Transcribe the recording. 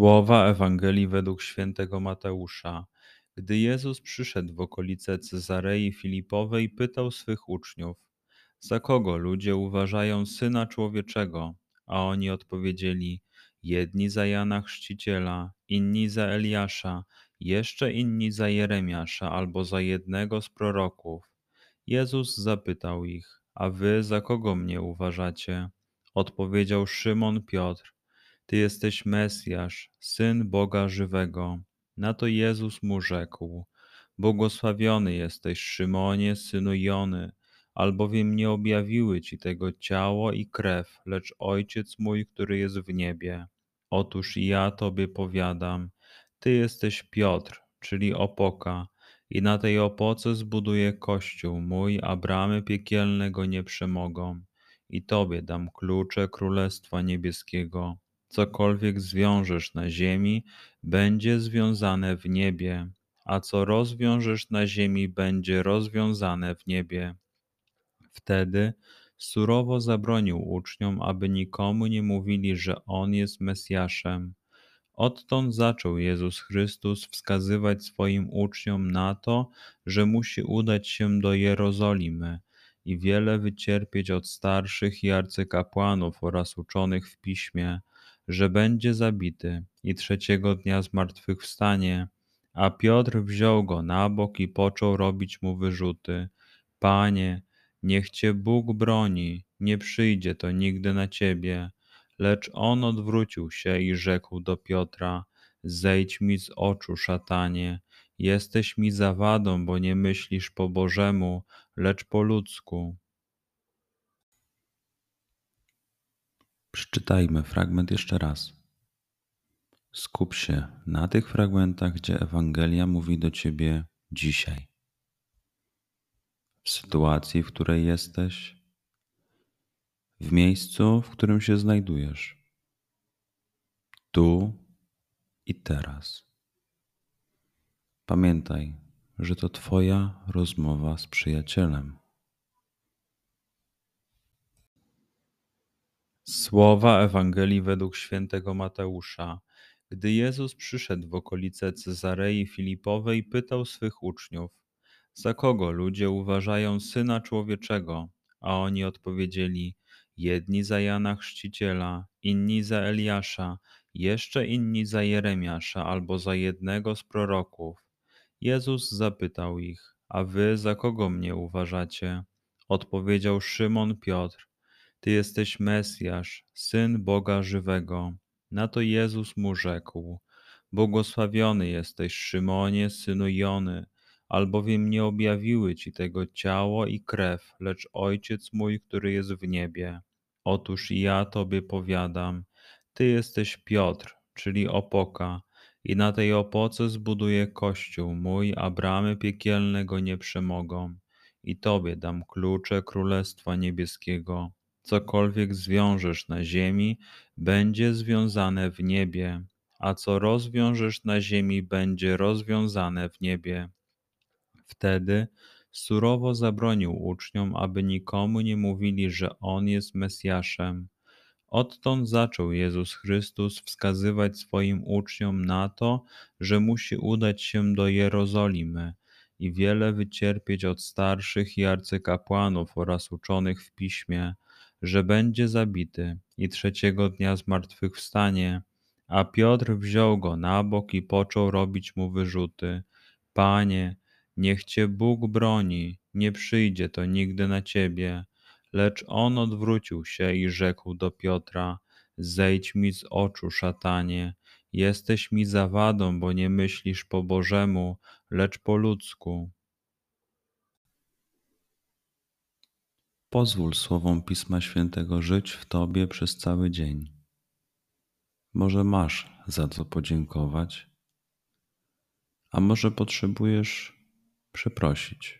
Słowa Ewangelii według świętego Mateusza. Gdy Jezus przyszedł w okolice Cezarei Filipowej, pytał swych uczniów: Za kogo ludzie uważają syna człowieczego? A oni odpowiedzieli: Jedni za Jana Chrzciciela, inni za Eliasza, jeszcze inni za Jeremiasza albo za jednego z proroków. Jezus zapytał ich: A wy za kogo mnie uważacie? Odpowiedział Szymon Piotr. Ty jesteś Mesjasz, syn Boga żywego. Na to Jezus mu rzekł: Błogosławiony jesteś, Szymonie, synu Jony, albowiem nie objawiły ci tego ciało i krew, lecz Ojciec mój, który jest w niebie. Otóż ja tobie powiadam: Ty jesteś Piotr, czyli opoka, i na tej opoce zbuduję kościół mój, a bramy piekielne go nie przemogą. I tobie dam klucze Królestwa Niebieskiego. Cokolwiek zwiążesz na ziemi, będzie związane w niebie, a co rozwiążesz na ziemi, będzie rozwiązane w niebie. Wtedy surowo zabronił uczniom, aby nikomu nie mówili, że on jest Mesjaszem. Odtąd zaczął Jezus Chrystus wskazywać swoim uczniom na to, że musi udać się do Jerozolimy i wiele wycierpieć od starszych i arcykapłanów oraz uczonych w piśmie że będzie zabity i trzeciego dnia zmartwychwstanie. A Piotr wziął go na bok i począł robić mu wyrzuty. Panie, niech cię Bóg broni, nie przyjdzie to nigdy na ciebie. Lecz on odwrócił się i rzekł do Piotra: Zejdź mi z oczu, szatanie. Jesteś mi zawadą, bo nie myślisz po Bożemu, lecz po ludzku. Przeczytajmy fragment jeszcze raz. Skup się na tych fragmentach, gdzie Ewangelia mówi do ciebie dzisiaj. W sytuacji, w której jesteś, w miejscu, w którym się znajdujesz, tu i teraz. Pamiętaj, że to Twoja rozmowa z przyjacielem. Słowa Ewangelii według świętego Mateusza. Gdy Jezus przyszedł w okolice Cezarei Filipowej, pytał swych uczniów: Za kogo ludzie uważają syna człowieczego? A oni odpowiedzieli: Jedni za Jana Chrzciciela, inni za Eliasza, jeszcze inni za Jeremiasza albo za jednego z proroków. Jezus zapytał ich: A wy za kogo mnie uważacie? Odpowiedział Szymon Piotr. Ty jesteś Mesjasz, syn Boga żywego. Na to Jezus mu rzekł: Błogosławiony jesteś, Szymonie, synu Jony, albowiem nie objawiły ci tego ciało i krew, lecz Ojciec mój, który jest w niebie. Otóż ja tobie powiadam: Ty jesteś Piotr, czyli opoka, i na tej opoce zbuduję kościół mój, a bramy piekielne go nie przemogą. I tobie dam klucze Królestwa Niebieskiego. Cokolwiek zwiążesz na ziemi, będzie związane w niebie, a co rozwiążesz na ziemi, będzie rozwiązane w niebie. Wtedy surowo zabronił uczniom, aby nikomu nie mówili, że on jest Mesjaszem. Odtąd zaczął Jezus Chrystus wskazywać swoim uczniom na to, że musi udać się do Jerozolimy i wiele wycierpieć od starszych i arcykapłanów oraz uczonych w piśmie, że będzie zabity i trzeciego dnia zmartwychwstanie. A Piotr wziął go na bok i począł robić mu wyrzuty. Panie, niech cię Bóg broni, nie przyjdzie to nigdy na ciebie. Lecz on odwrócił się i rzekł do Piotra: Zejdź mi z oczu, szatanie. Jesteś mi zawadą, bo nie myślisz po Bożemu, lecz po ludzku. Pozwól słowom Pisma Świętego żyć w Tobie przez cały dzień. Może masz za co podziękować, a może potrzebujesz przeprosić.